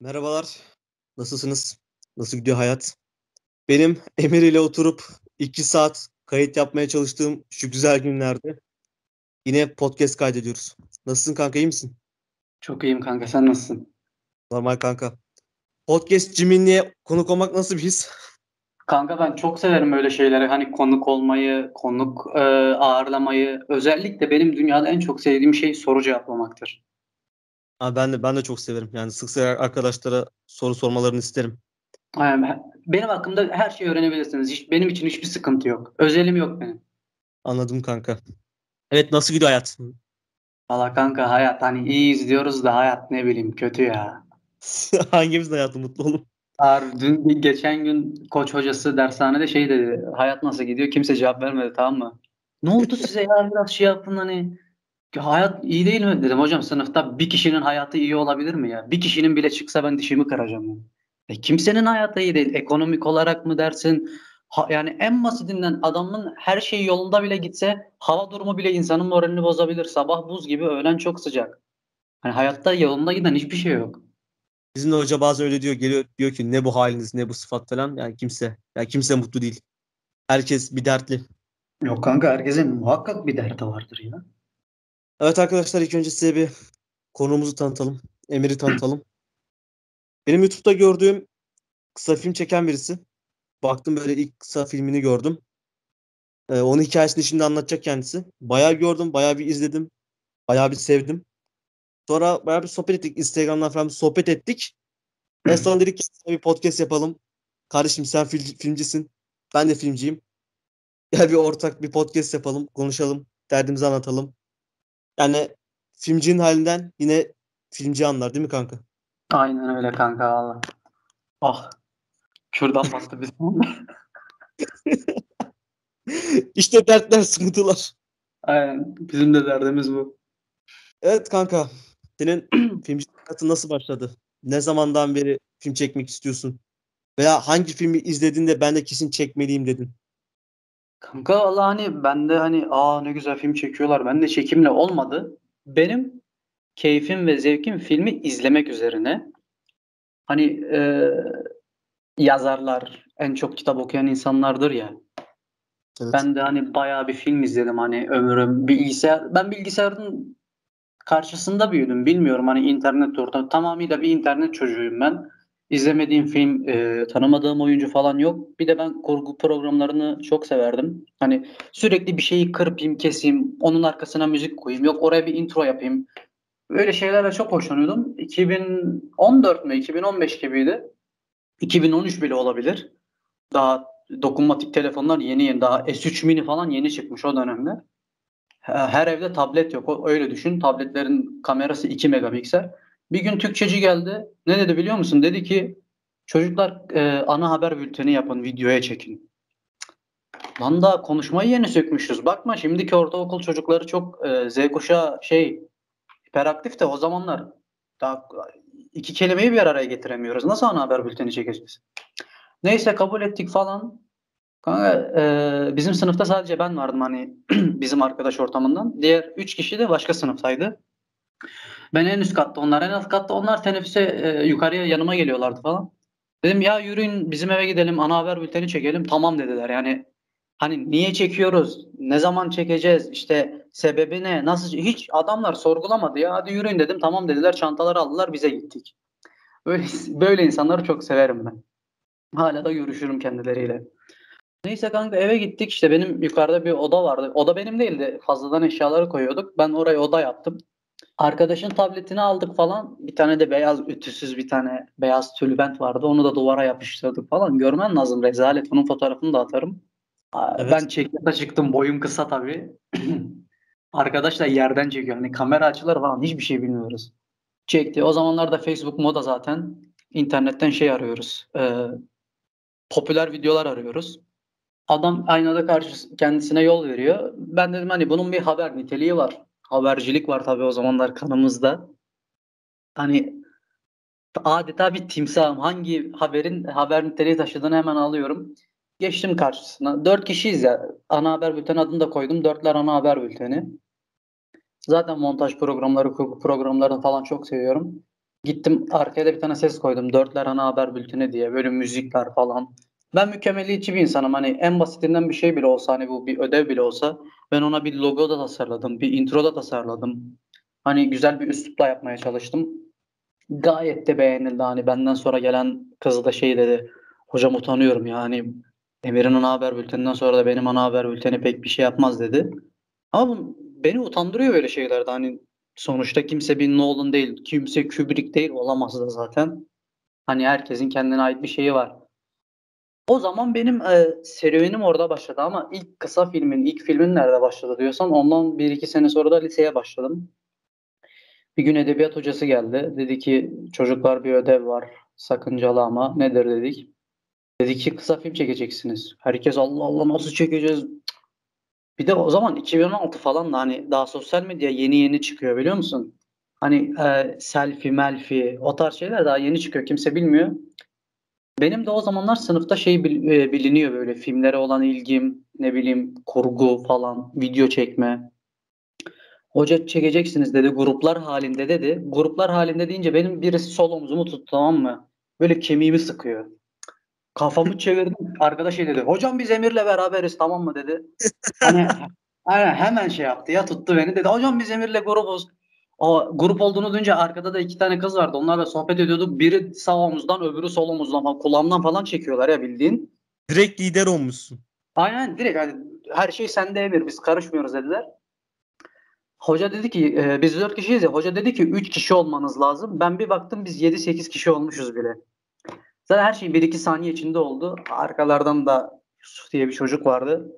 Merhabalar. Nasılsınız? Nasıl gidiyor hayat? Benim Emir ile oturup 2 saat kayıt yapmaya çalıştığım şu güzel günlerde yine podcast kaydediyoruz. Nasılsın kanka iyi misin? Çok iyiyim kanka sen nasılsın? Normal kanka. Podcast Ciminli'ye konuk olmak nasıl bir his? Kanka ben çok severim öyle şeyleri. Hani konuk olmayı, konuk e, ağırlamayı. Özellikle benim dünyada en çok sevdiğim şey soru cevaplamaktır. Ha, ben de ben de çok severim. Yani sık sık arkadaşlara soru sormalarını isterim. Benim hakkımda her şeyi öğrenebilirsiniz. Hiç, benim için hiçbir sıkıntı yok. Özelim yok benim. Anladım kanka. Evet nasıl gidiyor hayat? Valla kanka hayat hani iyiyiz diyoruz da hayat ne bileyim kötü ya. Hangimiz hayatı mutlu oğlum? Ar, dün geçen gün koç hocası dershanede şey dedi. Hayat nasıl gidiyor? Kimse cevap vermedi tamam mı? Ne oldu size ya biraz şey yapın hani hayat iyi değil mi? Dedim hocam sınıfta bir kişinin hayatı iyi olabilir mi ya? Bir kişinin bile çıksa ben dişimi kıracağım. Yani. E, kimsenin hayatı iyi değil. Ekonomik olarak mı dersin? Ha, yani en basitinden adamın her şeyi yolunda bile gitse hava durumu bile insanın moralini bozabilir. Sabah buz gibi, öğlen çok sıcak. Hani hayatta yolunda giden hiçbir şey yok. Bizim de hoca bazen öyle diyor. Geliyor diyor ki ne bu haliniz ne bu sıfat falan. Yani kimse yani kimse mutlu değil. Herkes bir dertli. Yok kanka herkesin muhakkak bir derdi vardır ya. Evet arkadaşlar ilk önce size bir konuğumuzu tanıtalım. Emir'i tanıtalım. Benim YouTube'da gördüğüm kısa film çeken birisi. Baktım böyle ilk kısa filmini gördüm. Ee, onun hikayesini şimdi anlatacak kendisi. Bayağı gördüm, bayağı bir izledim. Bayağı bir sevdim. Sonra bayağı bir sohbet ettik. Instagram'dan falan sohbet ettik. En son dedik ki bir podcast yapalım. Kardeşim sen fil- filmcisin. Ben de filmciyim. Gel bir ortak bir podcast yapalım. Konuşalım. Derdimizi anlatalım. Yani filmcinin halinden yine filmci anlar değil mi kanka? Aynen öyle kanka valla. Ah. Kürdan bastı biz. işte dertler, sıkıntılar. Aynen. Bizim de derdimiz bu. Evet kanka. Senin filmci hayatın nasıl başladı? Ne zamandan beri film çekmek istiyorsun? Veya hangi filmi izlediğinde ben de kesin çekmeliyim dedin? Kanka valla hani ben de hani aa ne güzel film çekiyorlar. Ben de çekimle olmadı. Benim keyfim ve zevkim filmi izlemek üzerine. Hani e, yazarlar en çok kitap okuyan insanlardır ya. Evet. Ben de hani bayağı bir film izledim hani ömrüm bilgisayar ben bilgisayarın karşısında büyüdüm. Bilmiyorum hani internet ortamı tamamıyla bir internet çocuğuyum ben. İzlemediğim film, e, tanımadığım oyuncu falan yok. Bir de ben kurgu programlarını çok severdim. Hani sürekli bir şeyi kırpayım, keseyim, onun arkasına müzik koyayım. Yok oraya bir intro yapayım. Böyle şeylerle çok hoşlanıyordum. 2014 mü, 2015 gibiydi. 2013 bile olabilir. Daha dokunmatik telefonlar yeni yeni daha S3 mini falan yeni çıkmış o dönemde. Her evde tablet yok. Öyle düşün. Tabletlerin kamerası 2 megapiksel. Bir gün Türkçeci geldi. Ne dedi biliyor musun? Dedi ki çocuklar e, ana haber bülteni yapın, videoya çekin. Lan da konuşmayı yeni sökmüşüz. Bakma şimdiki ortaokul çocukları çok e, Z kuşağı şey hiperaktif de o zamanlar daha iki kelimeyi bir araya getiremiyoruz. Nasıl ana haber bülteni çekeceğiz? Neyse kabul ettik falan. Kanka, e, bizim sınıfta sadece ben vardım hani bizim arkadaş ortamından. Diğer üç kişi de başka sınıftaydı. Ben en üst katta onlar en alt katta onlar teneffüse e, yukarıya yanıma geliyorlardı falan. Dedim ya yürüyün bizim eve gidelim ana haber bülteni çekelim. Tamam dediler yani hani niye çekiyoruz? Ne zaman çekeceğiz? İşte sebebi ne? Nasıl? Hiç adamlar sorgulamadı ya. Hadi yürüyün dedim. Tamam dediler. Çantaları aldılar. Bize gittik. Böyle, böyle insanları çok severim ben. Hala da görüşürüm kendileriyle. Neyse kanka eve gittik. İşte benim yukarıda bir oda vardı. Oda benim değildi. Fazladan eşyaları koyuyorduk. Ben oraya oda yaptım. Arkadaşın tabletini aldık falan. Bir tane de beyaz ütüsüz bir tane beyaz tülbent vardı. Onu da duvara yapıştırdık falan. Görmen lazım rezalet. Bunun fotoğrafını da atarım. Evet. Ben çekmete çıktım. Boyum kısa tabii. Arkadaş da yerden çekiyor. Hani kamera açıları falan hiçbir şey bilmiyoruz. Çekti. O zamanlarda Facebook moda zaten. İnternetten şey arıyoruz. E, popüler videolar arıyoruz. Adam aynada karşı kendisine yol veriyor. Ben dedim hani bunun bir haber niteliği var. Habercilik var tabii o zamanlar kanımızda. Hani adeta bir timsahım. Hangi haberin haber niteliği taşıdığını hemen alıyorum. Geçtim karşısına. Dört kişiyiz ya. Ana haber bülteni adını da koydum. Dörtler ana haber bülteni. Zaten montaj programları, kurgu programlarını falan çok seviyorum. Gittim arkaya da bir tane ses koydum. Dörtler ana haber bülteni diye. Böyle müzikler falan. Ben mükemmeliyetçi bir insanım. Hani en basitinden bir şey bile olsa hani bu bir ödev bile olsa ben ona bir logo da tasarladım. Bir intro da tasarladım. Hani güzel bir üslupla yapmaya çalıştım. Gayet de beğenildi. Hani benden sonra gelen kız da şey dedi. Hocam utanıyorum ya. Hani Emir'in ana haber bülteninden sonra da benim ana haber bülteni pek bir şey yapmaz dedi. Ama beni utandırıyor böyle şeylerde. Hani sonuçta kimse bir Nolan değil, kimse Kubrick değil olamaz da zaten. Hani herkesin kendine ait bir şeyi var. O zaman benim e, serüvenim orada başladı ama ilk kısa filmin, ilk filmin nerede başladı diyorsan ondan bir iki sene sonra da liseye başladım. Bir gün edebiyat hocası geldi. Dedi ki çocuklar bir ödev var sakıncalı ama nedir dedik. Dedi ki kısa film çekeceksiniz. Herkes Allah Allah nasıl çekeceğiz? Bir de o zaman 2016 falan da hani daha sosyal medya yeni yeni çıkıyor biliyor musun? Hani e, selfie, melfi o tarz şeyler daha yeni çıkıyor. Kimse bilmiyor. Benim de o zamanlar sınıfta şey e, biliniyor böyle filmlere olan ilgim, ne bileyim kurgu falan, video çekme. Hoca çekeceksiniz dedi gruplar halinde dedi. Gruplar halinde deyince benim birisi sol omzumu tuttu tamam mı? Böyle kemiğimi sıkıyor. Kafamı çevirdim. Arkadaş şey dedi. Hocam biz Emir'le beraberiz tamam mı dedi. Hani aynen hemen şey yaptı ya tuttu beni dedi. Hocam biz Emir'le grubuz. O grup olduğunu duyunca arkada da iki tane kız vardı. Onlarla sohbet ediyorduk. Biri sağ omuzdan öbürü sol omuzdan falan kulağımdan falan çekiyorlar ya bildiğin. Direkt lider olmuşsun. Aynen direkt hani her şey sende Emir biz karışmıyoruz dediler. Hoca dedi ki e, biz dört kişiyiz ya. Hoca dedi ki üç kişi olmanız lazım. Ben bir baktım biz yedi sekiz kişi olmuşuz bile. Zaten her şey bir iki saniye içinde oldu. Arkalardan da Yusuf diye bir çocuk vardı.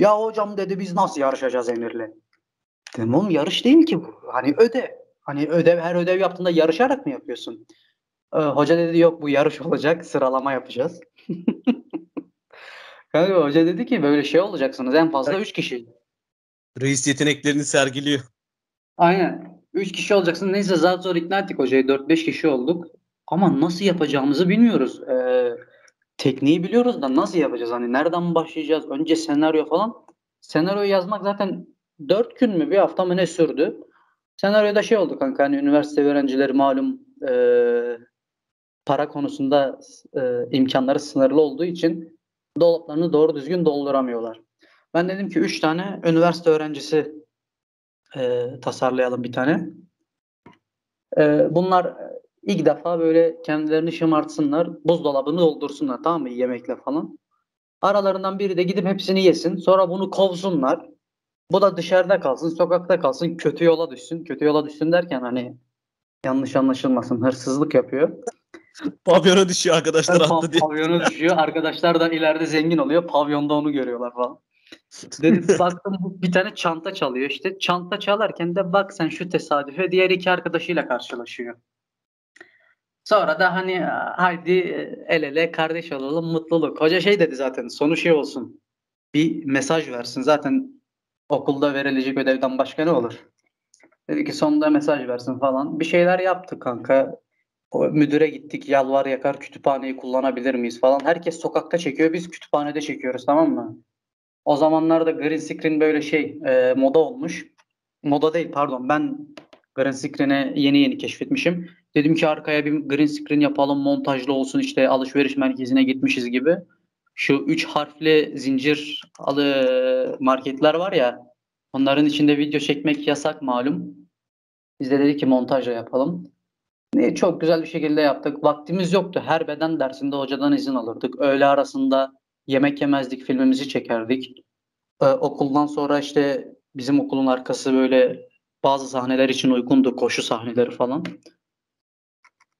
Ya hocam dedi biz nasıl yarışacağız Emir'le? Dedim oğlum yarış değil ki bu. Hani ödev. Hani ödev her ödev yaptığında yarışarak mı yapıyorsun? Ee, hoca dedi yok bu yarış olacak sıralama yapacağız. yani hoca dedi ki böyle şey olacaksınız en fazla 3 kişi. Reis yeteneklerini sergiliyor. Aynen. 3 kişi olacaksın. Neyse zaten zor ikna ettik hocayı. 4-5 kişi olduk. Ama nasıl yapacağımızı bilmiyoruz. Ee, tekniği biliyoruz da nasıl yapacağız? Hani nereden başlayacağız? Önce senaryo falan. Senaryo yazmak zaten 4 gün mü bir hafta mı ne sürdü? Senaryoda şey oldu kanka hani üniversite öğrencileri malum e, para konusunda e, imkanları sınırlı olduğu için dolaplarını doğru düzgün dolduramıyorlar. Ben dedim ki 3 tane üniversite öğrencisi e, tasarlayalım bir tane. E, bunlar ilk defa böyle kendilerini şımartsınlar, buzdolabını doldursunlar tamam mı yemekle falan. Aralarından biri de gidip hepsini yesin. Sonra bunu kovsunlar. Bu da dışarıda kalsın, sokakta kalsın, kötü yola düşsün. Kötü yola düşsün derken hani yanlış anlaşılmasın, hırsızlık yapıyor. Pavyona düşüyor arkadaşlar attı diye. Pavyona düşüyor. Arkadaşlar da ileride zengin oluyor. Pavyonda onu görüyorlar falan. Dedim baktım bir tane çanta çalıyor işte. Çanta çalarken de bak sen şu tesadüfe diğer iki arkadaşıyla karşılaşıyor. Sonra da hani haydi el ele kardeş olalım mutluluk. Hoca şey dedi zaten sonu şey olsun. Bir mesaj versin. Zaten okulda verilecek ödevden başka ne olur? Dedi ki sonunda mesaj versin falan. Bir şeyler yaptık kanka. O müdüre gittik yalvar yakar kütüphaneyi kullanabilir miyiz falan. Herkes sokakta çekiyor biz kütüphanede çekiyoruz tamam mı? O zamanlarda green screen böyle şey e, moda olmuş. Moda değil pardon ben green screen'i yeni yeni keşfetmişim. Dedim ki arkaya bir green screen yapalım montajlı olsun işte alışveriş merkezine gitmişiz gibi. Şu üç harfli zincir alı marketler var ya onların içinde video çekmek yasak malum. Biz de dedik ki montajla yapalım. Ne çok güzel bir şekilde yaptık. Vaktimiz yoktu. Her beden dersinde hocadan izin alırdık. Öğle arasında yemek yemezdik, filmimizi çekerdik. Ee, okuldan sonra işte bizim okulun arkası böyle bazı sahneler için uygundu. Koşu sahneleri falan.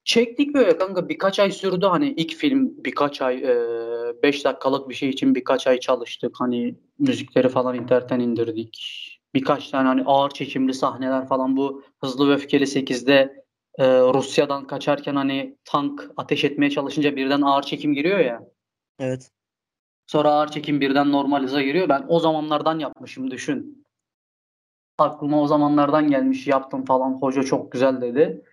Çektik böyle kanka birkaç ay sürdü hani ilk film birkaç ay 5 e, dakikalık bir şey için birkaç ay çalıştık hani müzikleri falan internetten indirdik. Birkaç tane hani ağır çekimli sahneler falan bu Hızlı ve Öfkeli 8'de e, Rusya'dan kaçarken hani tank ateş etmeye çalışınca birden ağır çekim giriyor ya. Evet. Sonra ağır çekim birden normalize giriyor. Ben o zamanlardan yapmışım düşün. Aklıma o zamanlardan gelmiş yaptım falan. Hoca çok güzel dedi.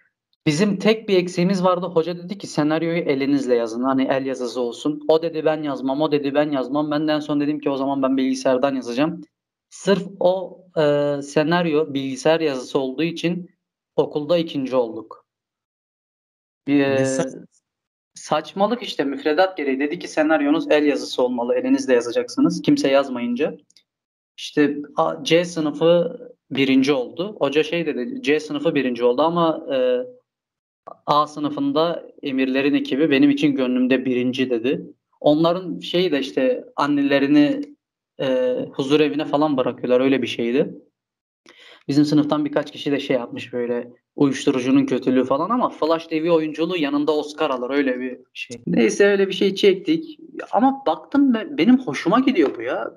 Bizim tek bir eksiğimiz vardı. Hoca dedi ki senaryoyu elinizle yazın. Hani el yazısı olsun. O dedi ben yazmam. O dedi ben yazmam. Ben de en son dedim ki o zaman ben bilgisayardan yazacağım. Sırf o e, senaryo bilgisayar yazısı olduğu için okulda ikinci olduk. Bir, e, sa- saçmalık işte müfredat gereği. Dedi ki senaryonuz el yazısı olmalı. Elinizle yazacaksınız. Kimse yazmayınca. İşte A- C sınıfı birinci oldu. Hoca şey dedi C sınıfı birinci oldu ama e, A sınıfında emirlerin ekibi benim için gönlümde birinci dedi. Onların şeyi de işte annelerini e, huzur evine falan bırakıyorlar öyle bir şeydi. Bizim sınıftan birkaç kişi de şey yapmış böyle uyuşturucunun kötülüğü falan ama Flash TV oyunculuğu yanında Oscar alır öyle bir şey. Neyse öyle bir şey çektik. Ama baktım be- benim hoşuma gidiyor bu ya.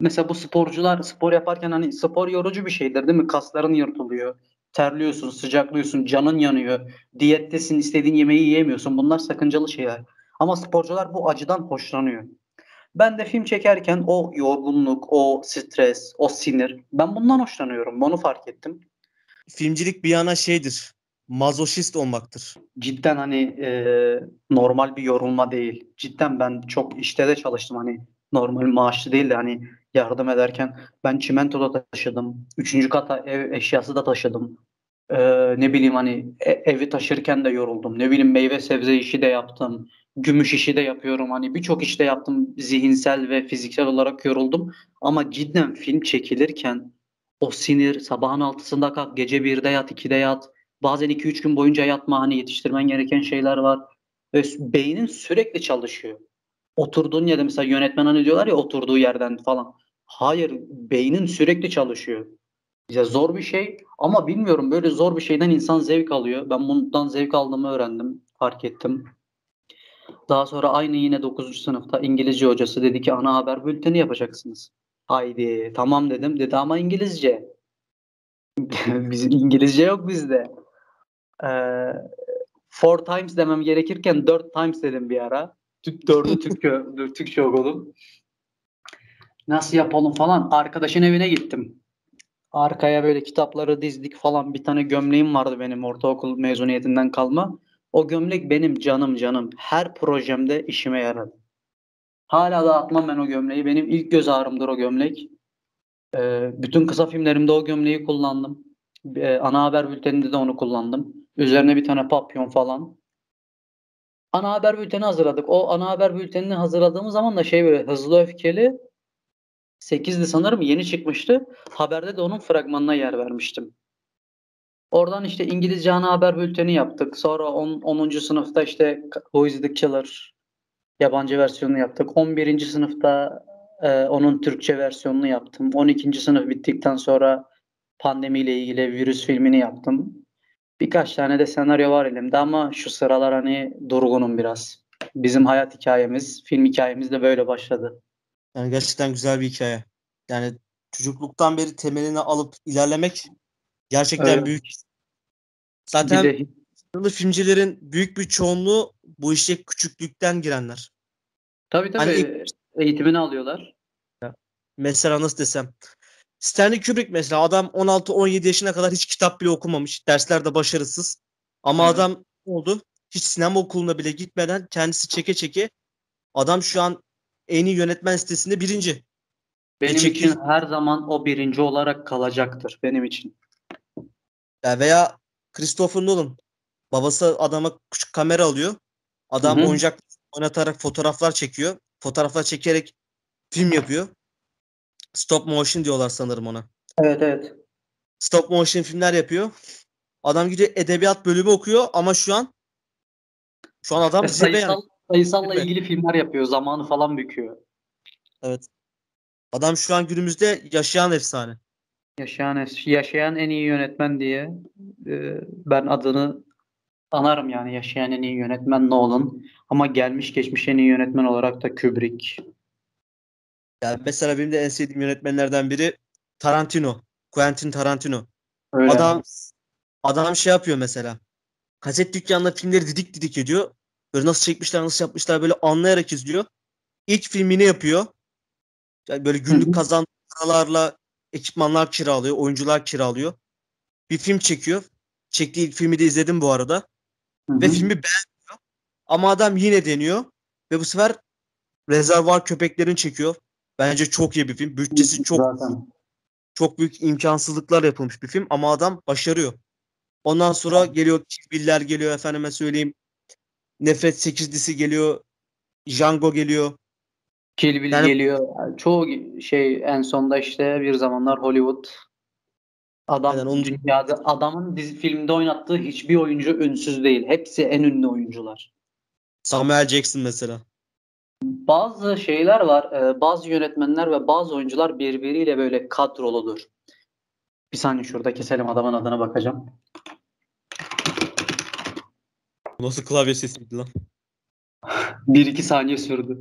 Mesela bu sporcular spor yaparken hani spor yorucu bir şeydir değil mi? Kasların yırtılıyor. Terliyorsun, sıcaklıyorsun, canın yanıyor. Diyettesin, istediğin yemeği yiyemiyorsun. Bunlar sakıncalı şeyler. Ama sporcular bu acıdan hoşlanıyor. Ben de film çekerken o yorgunluk, o stres, o sinir ben bundan hoşlanıyorum. Onu fark ettim. filmcilik bir yana şeydir. Mazoşist olmaktır. Cidden hani e, normal bir yorulma değil. Cidden ben çok işte de çalıştım hani normal maaşlı değil de hani yardım ederken ben çimento da taşıdım. Üçüncü kata ev eşyası da taşıdım. E, ne bileyim hani e- evi taşırken de yoruldum. Ne bileyim meyve sebze işi de yaptım. Gümüş işi de yapıyorum. Hani birçok işte yaptım. Zihinsel ve fiziksel olarak yoruldum. Ama cidden film çekilirken o sinir sabahın altısında kalk gece birde yat ikide yat Bazen 2-3 gün boyunca yatma hani yetiştirmen gereken şeyler var. Ve beynin sürekli çalışıyor. Oturduğun yerde mesela yönetmen hani diyorlar ya oturduğu yerden falan. Hayır, beynin sürekli çalışıyor. Ya zor bir şey ama bilmiyorum böyle zor bir şeyden insan zevk alıyor. Ben bundan zevk aldığımı öğrendim, fark ettim. Daha sonra aynı yine 9. sınıfta İngilizce hocası dedi ki ana haber bülteni yapacaksınız. Haydi tamam dedim. Dedi ama İngilizce. Bizim İngilizce yok bizde. Ee, four times demem gerekirken dört times dedim bir ara. Dördü Türkçe, Türkçe okudum. Nasıl yapalım falan. Arkadaşın evine gittim. Arkaya böyle kitapları dizdik falan. Bir tane gömleğim vardı benim ortaokul mezuniyetinden kalma. O gömlek benim canım canım. Her projemde işime yaradı. Hala da atmam ben o gömleği. Benim ilk göz ağrımdır o gömlek. Ee, bütün kısa filmlerimde o gömleği kullandım. Ee, ana haber bülteninde de onu kullandım. Üzerine bir tane papyon falan. Ana haber bülteni hazırladık. O ana haber bültenini hazırladığımız zaman da şey böyle hızlı öfkeli 8'di sanırım yeni çıkmıştı. Haberde de onun fragmanına yer vermiştim. Oradan işte İngilizce ana haber bülteni yaptık. Sonra 10. 10. sınıfta işte Who is the Killer yabancı versiyonunu yaptık. 11. sınıfta e, onun Türkçe versiyonunu yaptım. 12. sınıf bittikten sonra pandemiyle ilgili virüs filmini yaptım. Birkaç tane de senaryo var elimde ama şu sıralar hani durgunum biraz. Bizim hayat hikayemiz, film hikayemiz de böyle başladı. Yani gerçekten güzel bir hikaye. Yani çocukluktan beri temelini alıp ilerlemek gerçekten Evet. büyük. Bir Zaten de başarılı filmcilerin büyük bir çoğunluğu bu işe küçüklükten girenler. tabii tabii Hani eğitimini alıyorlar. Mesela nasıl desem. Stanley Kubrick mesela adam 16-17 yaşına kadar hiç kitap bile okumamış. Derslerde başarısız. Ama Evet. adam oldu? Hiç sinema okuluna bile gitmeden kendisi çeke çeke adam şu an en iyi yönetmen sitesinde birinci. Benim çektiği- için her zaman o birinci olarak kalacaktır benim için. Ya veya Christopher Nolan. Babası adama küçük kamera alıyor. Adam Hı hı. oyuncak oynatarak fotoğraflar çekiyor. Fotoğraflar çekerek film yapıyor. Stop motion diyorlar sanırım ona. Evet evet. Stop motion filmler yapıyor. Adam gidiyor edebiyat bölümü okuyor ama şu an şu an adam Ve zirve yani. Sayısal, sayısalla ilgili filmler yapıyor. Zamanı falan büküyor. Evet. Adam şu an günümüzde yaşayan efsane. Yaşayan, yaşayan en iyi yönetmen diye e, ben adını anarım yani yaşayan en iyi yönetmen Nolan. Ama gelmiş geçmiş en iyi yönetmen olarak da Kubrick. Yani mesela benim de en sevdiğim yönetmenlerden biri Tarantino. Quentin Tarantino. Öyle. Adam adam şey yapıyor mesela. Kaset dükkanında filmleri didik didik ediyor. Böyle nasıl çekmişler, nasıl yapmışlar böyle anlayarak izliyor. İlk filmini yapıyor. Yani böyle günlük kazandığı paralarla ekipmanlar kiralıyor, oyuncular kiralıyor. Bir film çekiyor. Çektiği ilk filmi de izledim bu arada. Hı Ve filmi beğenmiyor. Ama adam yine deniyor. Ve bu sefer Rezervuar Köpeklerini çekiyor. Bence çok iyi bir film. Bütçesi çok Zaten. çok büyük imkansızlıklar yapılmış bir film ama adam başarıyor. Ondan sonra geliyor Kill geliyor efendime söyleyeyim. Nefret 8'lisi geliyor. Django geliyor. Kill Bill Yani- geliyor. Çoğu şey en sonda işte bir zamanlar Hollywood adam Aynen, onu- dünyada adamın dizi filmde oynattığı hiçbir oyuncu ünsüz değil. Hepsi en ünlü oyuncular. Samuel Jackson mesela. Bazı şeyler var. e, Bazı yönetmenler ve bazı oyuncular birbiriyle böyle kadroludur. Bir saniye şurada keselim adamın adına bakacağım. Nasıl klavye sesiydi lan? Bir iki saniye sürdü.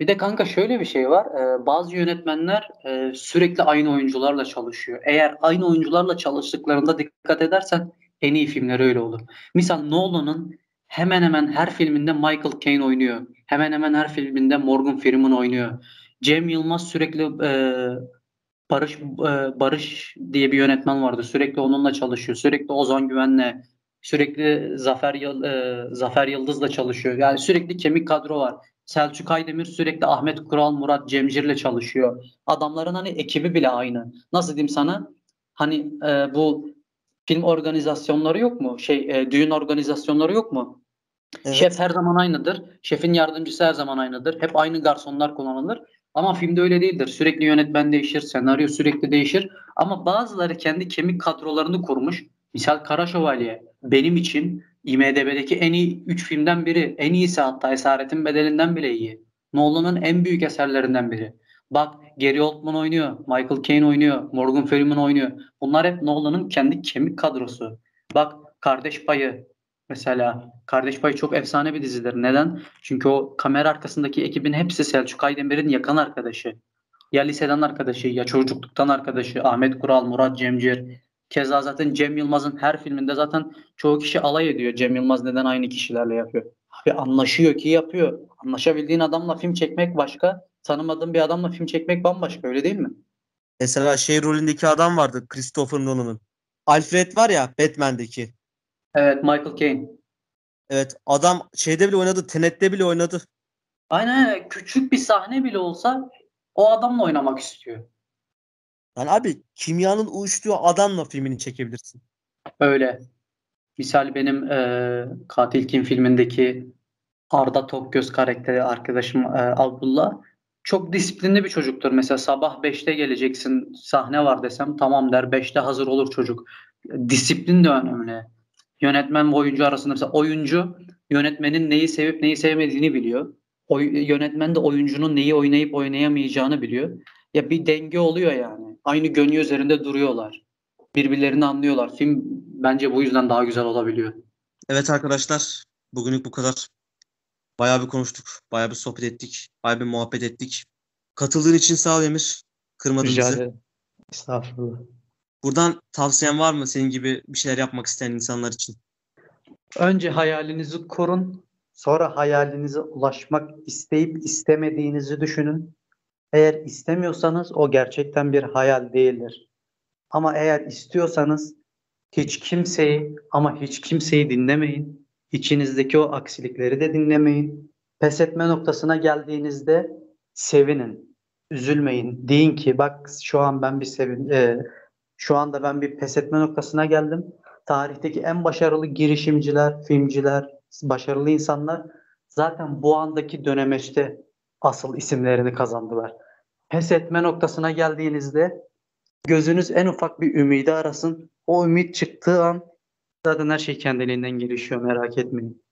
Bir de kanka şöyle bir şey var. Ee, bazı yönetmenler e, sürekli aynı oyuncularla çalışıyor. Eğer aynı oyuncularla çalıştıklarında dikkat edersen en iyi filmleri öyle olur. Misal Nolan'ın hemen hemen her filminde Michael Caine oynuyor. Hemen hemen her filminde Morgan Freeman oynuyor. Cem Yılmaz sürekli e, Barış e, Barış diye bir yönetmen vardı. Sürekli onunla çalışıyor. Sürekli Ozan Güven'le, sürekli Zafer e, Zafer Yıldız'la çalışıyor. Yani sürekli kemik kadro var. Selçuk Aydemir sürekli Ahmet Kural, Murat Cemcir'le çalışıyor. Adamların hani ekibi bile aynı. Nasıl diyeyim sana? Hani e, bu film organizasyonları yok mu? Şey e, düğün organizasyonları yok mu? Evet. Şef her zaman aynıdır. Şefin yardımcısı her zaman aynıdır. Hep aynı garsonlar kullanılır. Ama filmde öyle değildir. Sürekli yönetmen değişir, senaryo sürekli değişir. Ama bazıları kendi kemik kadrolarını kurmuş. Misal Kara Şövalye benim için IMDb'deki en iyi 3 filmden biri. En iyisi hatta Esaretin Bedelinden bile iyi. Nolan'ın en büyük eserlerinden biri. Bak Gary Oldman oynuyor, Michael Caine oynuyor, Morgan Freeman oynuyor. Bunlar hep Nolan'ın kendi kemik kadrosu. Bak Kardeş Payı mesela. Kardeş Payı çok efsane bir dizidir. Neden? Çünkü o kamera arkasındaki ekibin hepsi Selçuk Aydemir'in yakın arkadaşı. Ya liseden arkadaşı ya çocukluktan arkadaşı. Ahmet Kural, Murat Cemcir. Keza zaten Cem Yılmaz'ın her filminde zaten çoğu kişi alay ediyor. Cem Yılmaz neden aynı kişilerle yapıyor? Abi anlaşıyor ki yapıyor. Anlaşabildiğin adamla film çekmek başka. Tanımadığın bir adamla film çekmek bambaşka öyle değil mi? Mesela şey rolündeki adam vardı Christopher Nolan'ın. Alfred var ya Batman'deki. Evet Michael Caine. Evet adam şeyde bile oynadı. Tenet'te bile oynadı. Aynen küçük bir sahne bile olsa o adamla oynamak istiyor. Yani abi kimyanın uyuştuğu adamla filmini çekebilirsin. Öyle. Misal benim e, Katil Kim filmindeki Arda Tokgöz karakteri arkadaşım e, Abdullah çok disiplinli bir çocuktur. Mesela sabah 5'te geleceksin sahne var desem tamam der 5'te hazır olur çocuk. Disiplin de önemli. Yönetmen ve oyuncu arasında mesela oyuncu yönetmenin neyi sevip neyi sevmediğini biliyor. Oy, yönetmen de oyuncunun neyi oynayıp oynayamayacağını biliyor. Ya bir denge oluyor yani. Aynı gönlü üzerinde duruyorlar. Birbirlerini anlıyorlar. Film bence bu yüzden daha güzel olabiliyor. Evet arkadaşlar bugünlük bu kadar. Bayağı bir konuştuk. Bayağı bir sohbet ettik. Bayağı bir muhabbet ettik. Katıldığın için sağ ol Emir. Kırmadın Rica bizi. ederim. Estağfurullah. Buradan tavsiyen var mı senin gibi bir şeyler yapmak isteyen insanlar için? Önce hayalinizi kurun. Sonra hayalinize ulaşmak isteyip istemediğinizi düşünün. Eğer istemiyorsanız o gerçekten bir hayal değildir. Ama eğer istiyorsanız hiç kimseyi ama hiç kimseyi dinlemeyin. İçinizdeki o aksilikleri de dinlemeyin. Pes etme noktasına geldiğinizde sevinin. Üzülmeyin. Deyin ki bak şu an ben bir sevin e, şu anda ben bir pes etme noktasına geldim. Tarihteki en başarılı girişimciler, filmciler, başarılı insanlar zaten bu andaki dönemeçte asıl isimlerini kazandılar. Pes etme noktasına geldiğinizde gözünüz en ufak bir ümidi arasın. O ümit çıktığı an zaten her şey kendiliğinden gelişiyor merak etmeyin.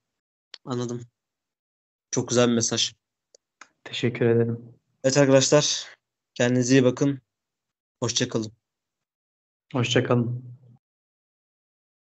Anladım. Çok güzel bir mesaj. Teşekkür ederim. Evet arkadaşlar kendinize iyi bakın. Hoşçakalın. Hoşçakalın.